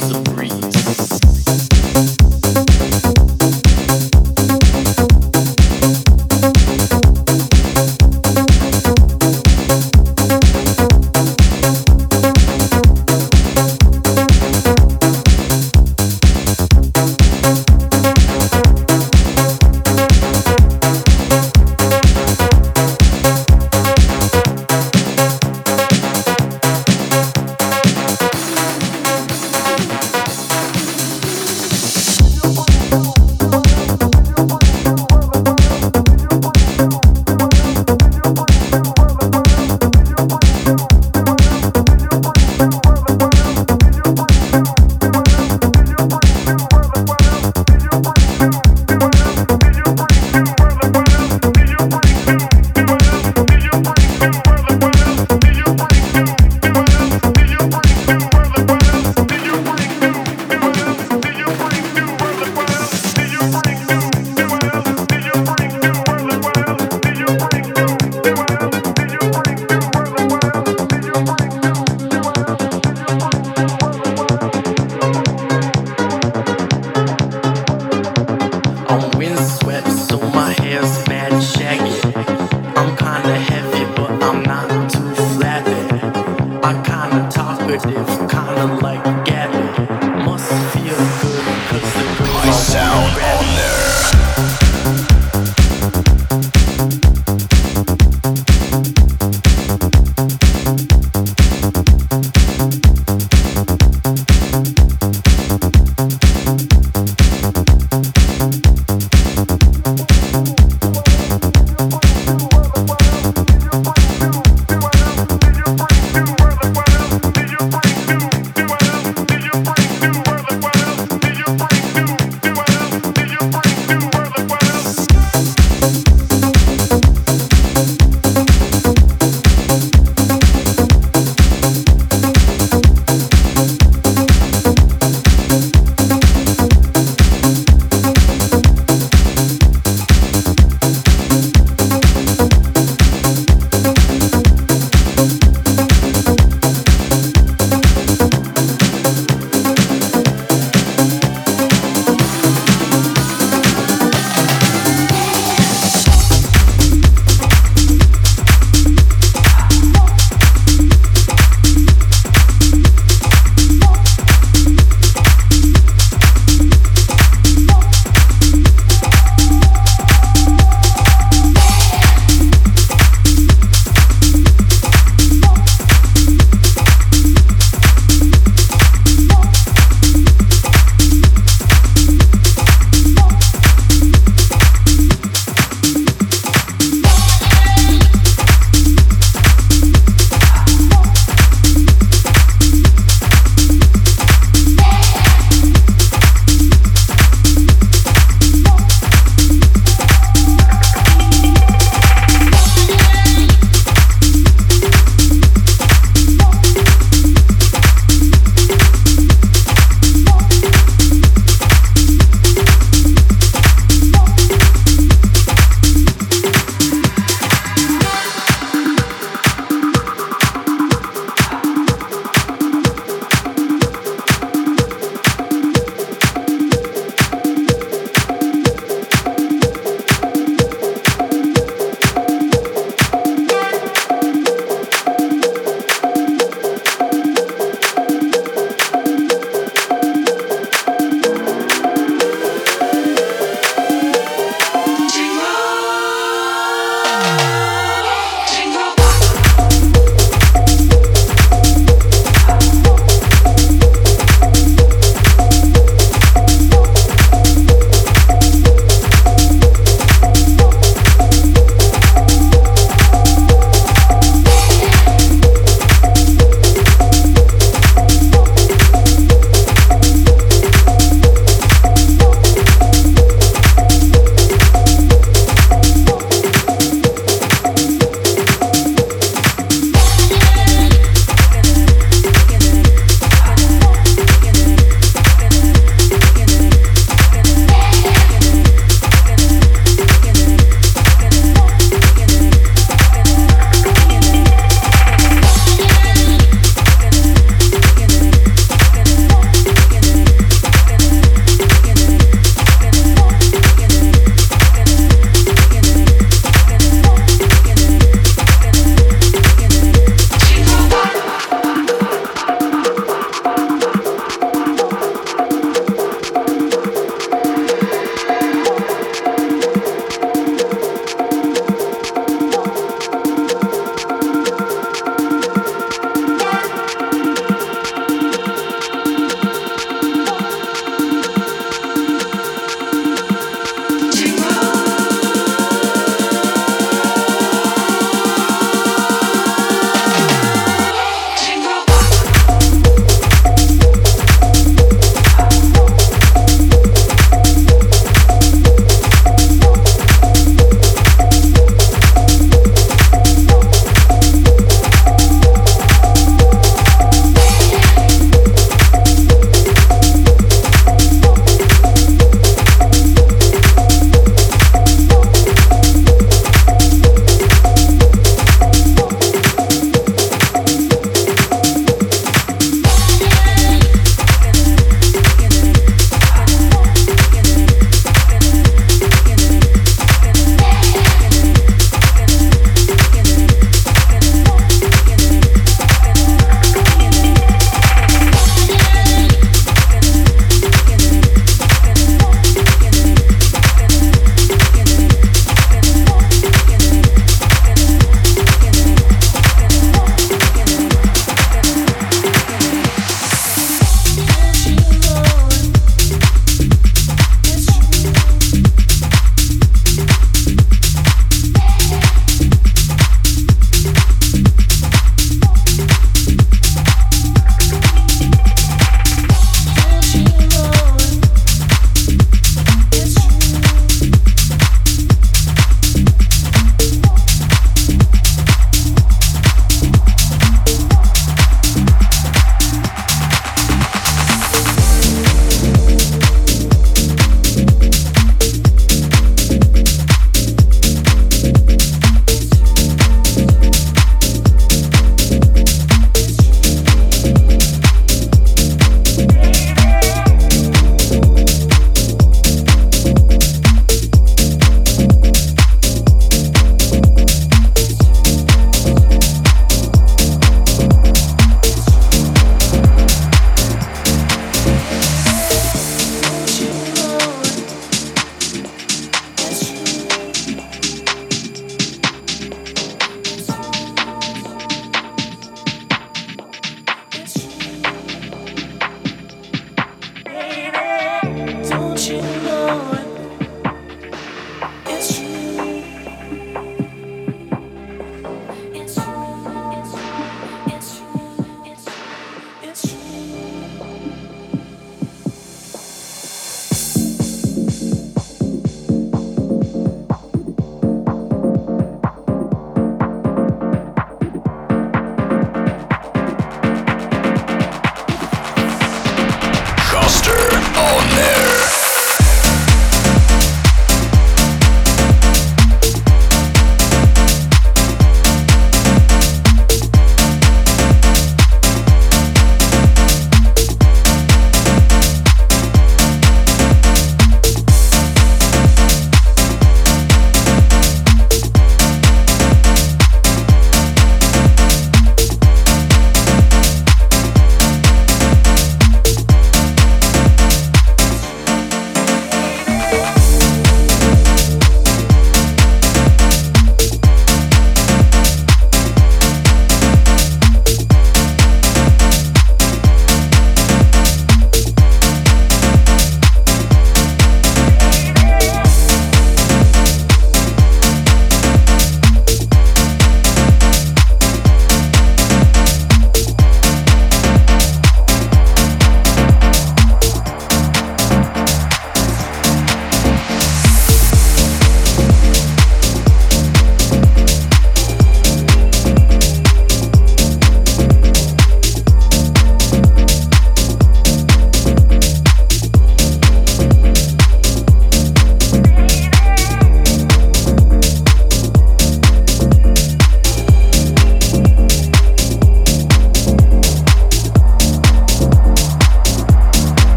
It's the breeze.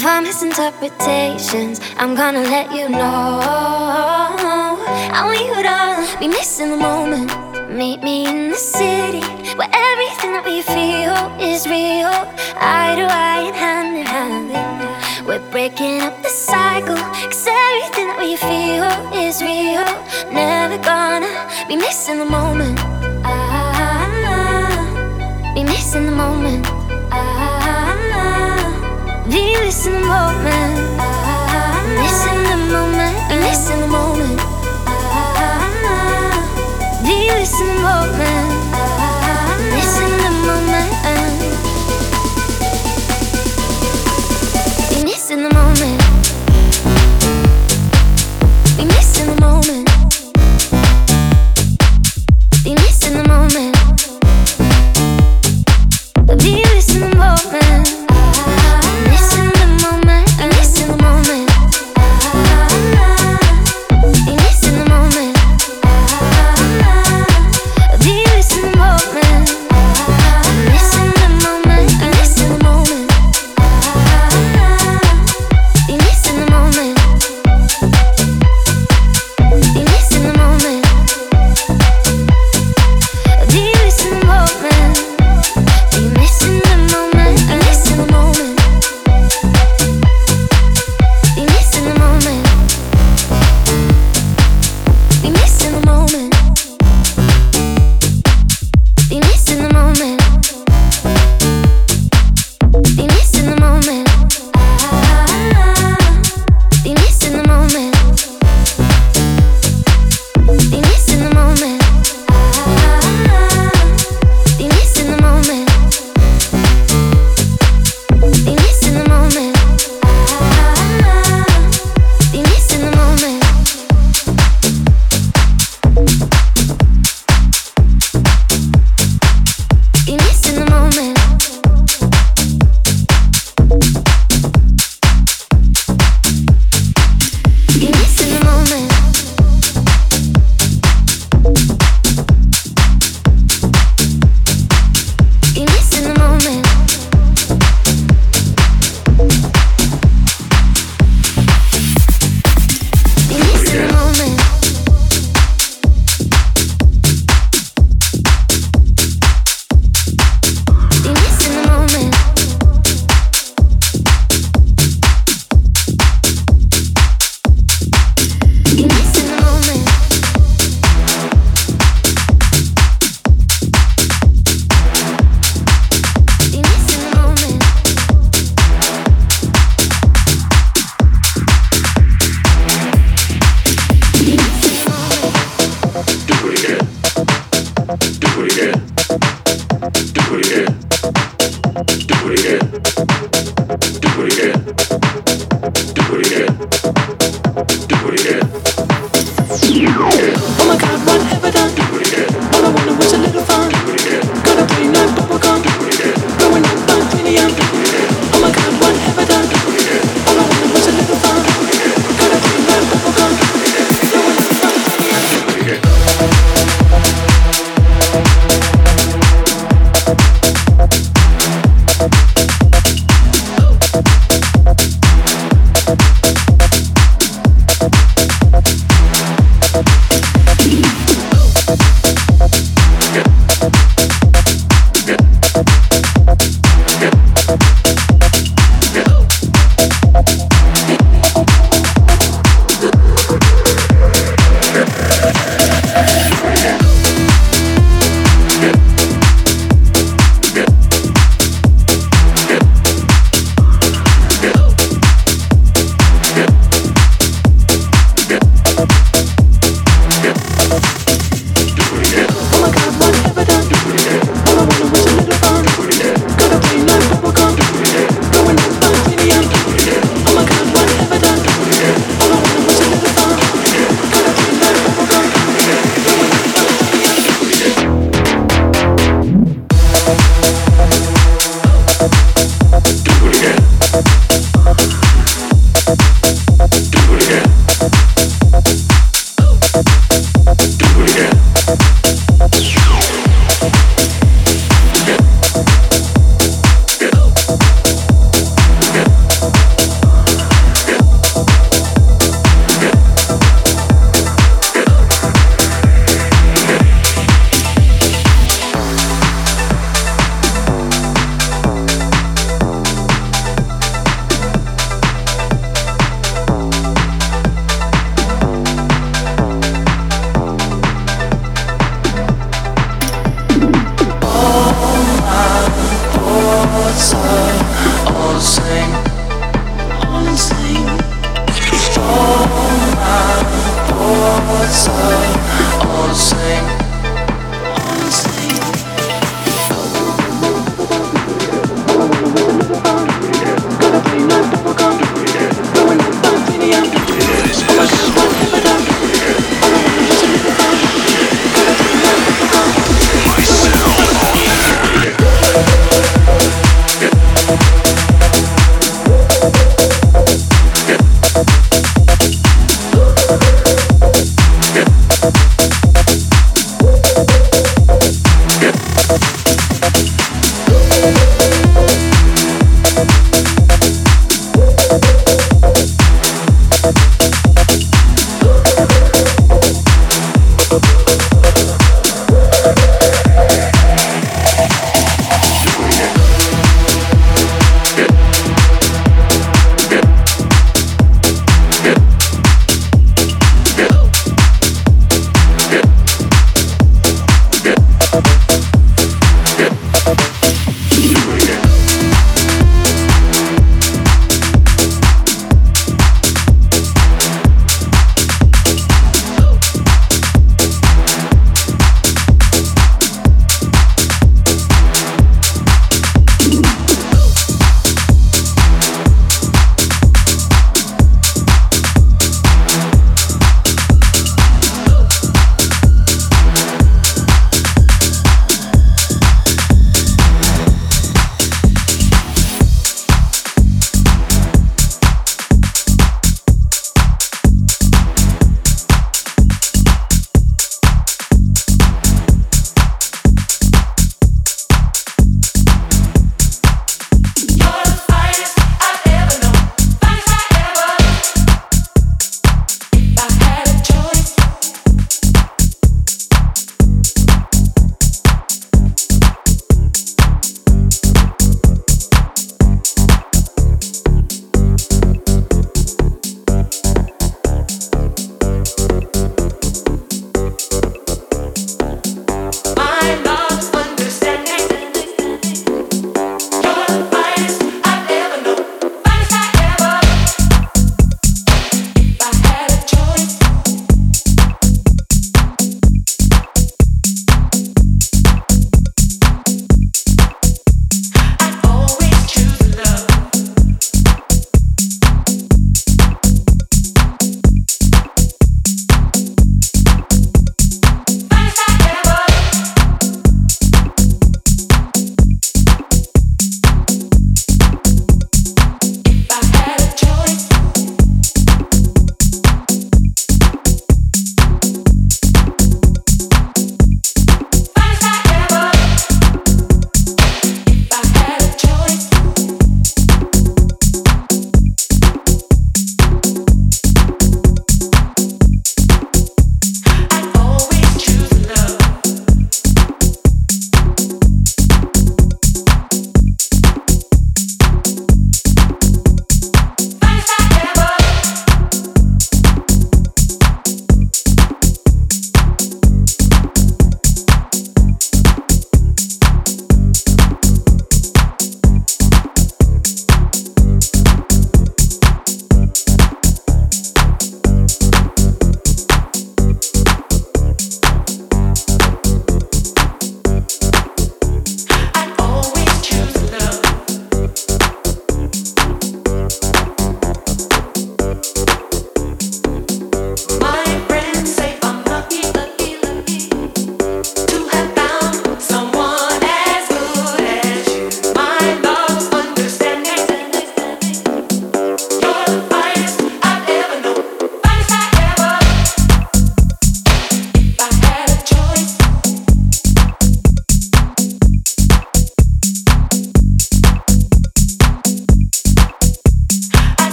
If I misinterpretations, I'm gonna let you know. I want you to be missing the moment. Meet me in the city where everything that we feel is real. Eye to eye and hand in hand. We're breaking up the cycle, cause everything that we feel is real. Never gonna be missing the moment. Ah, be missing the moment. Be in the moment. In moment. In moment. In the moment.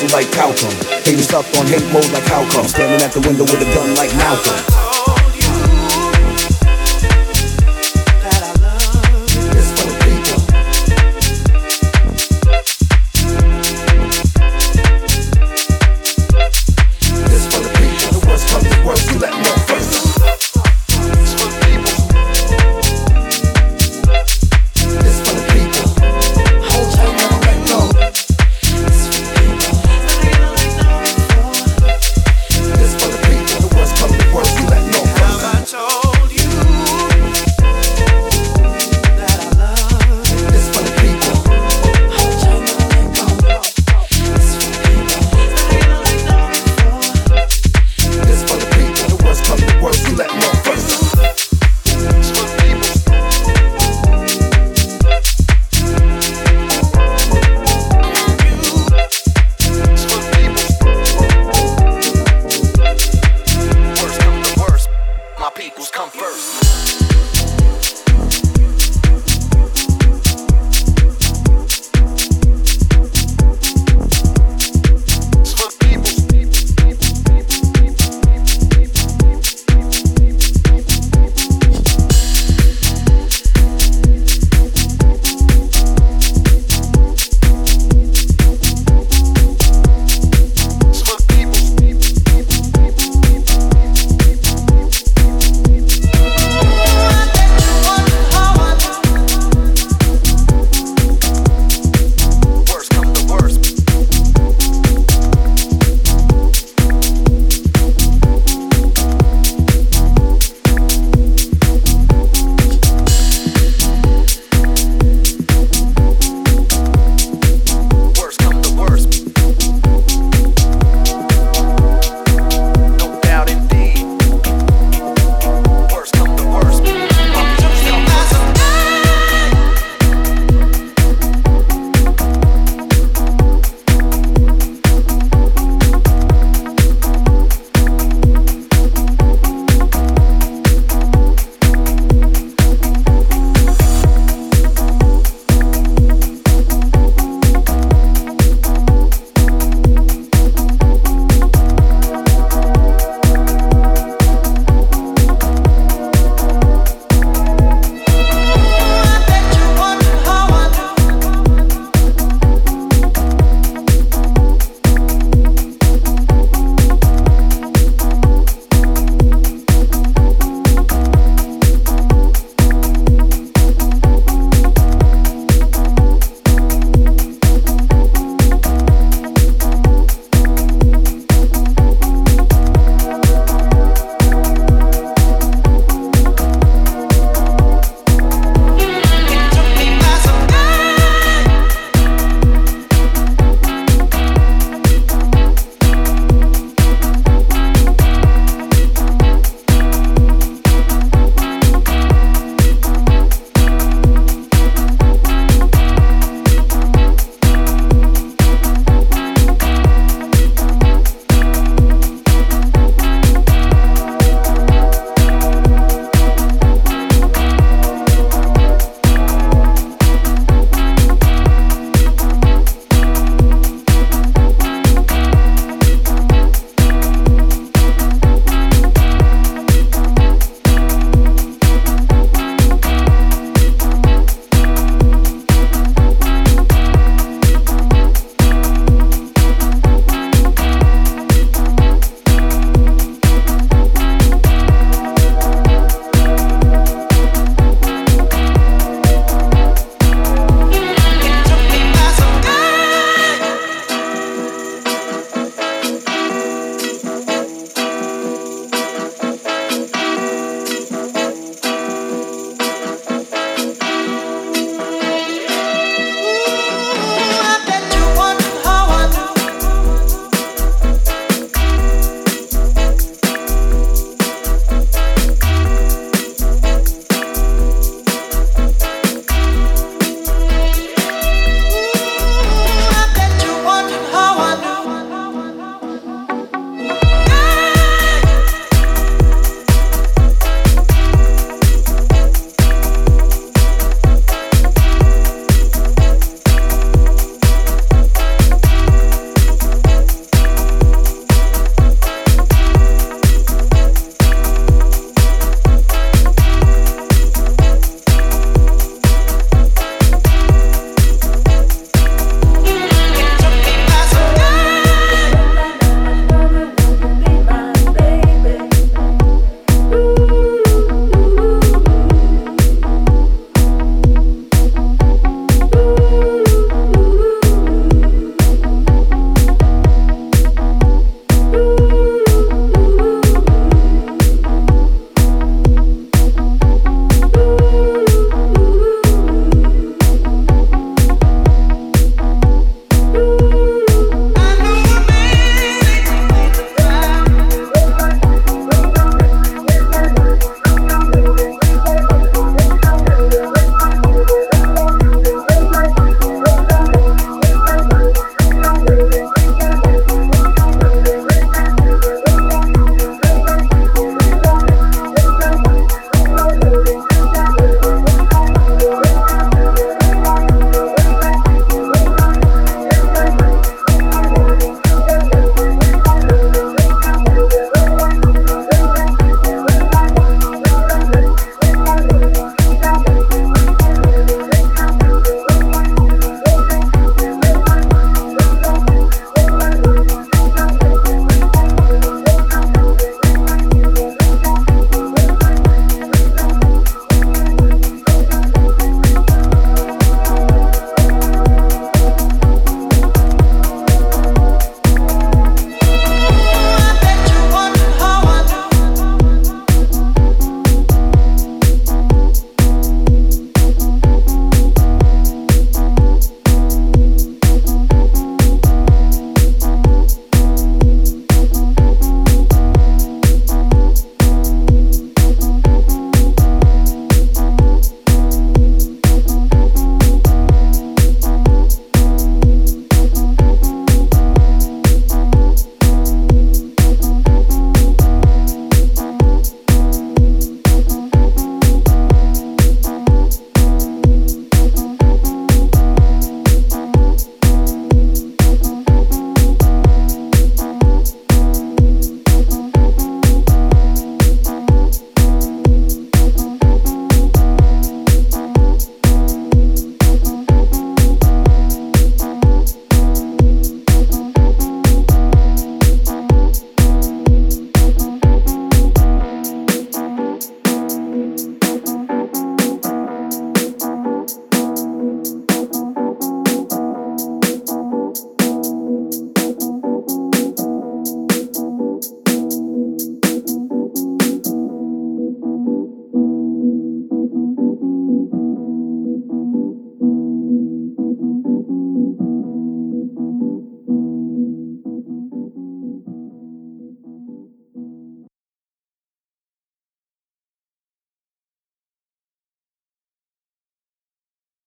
Explosive like talcum. Haters up on hate mode like how? Standing at the window with a gun like Malcolm.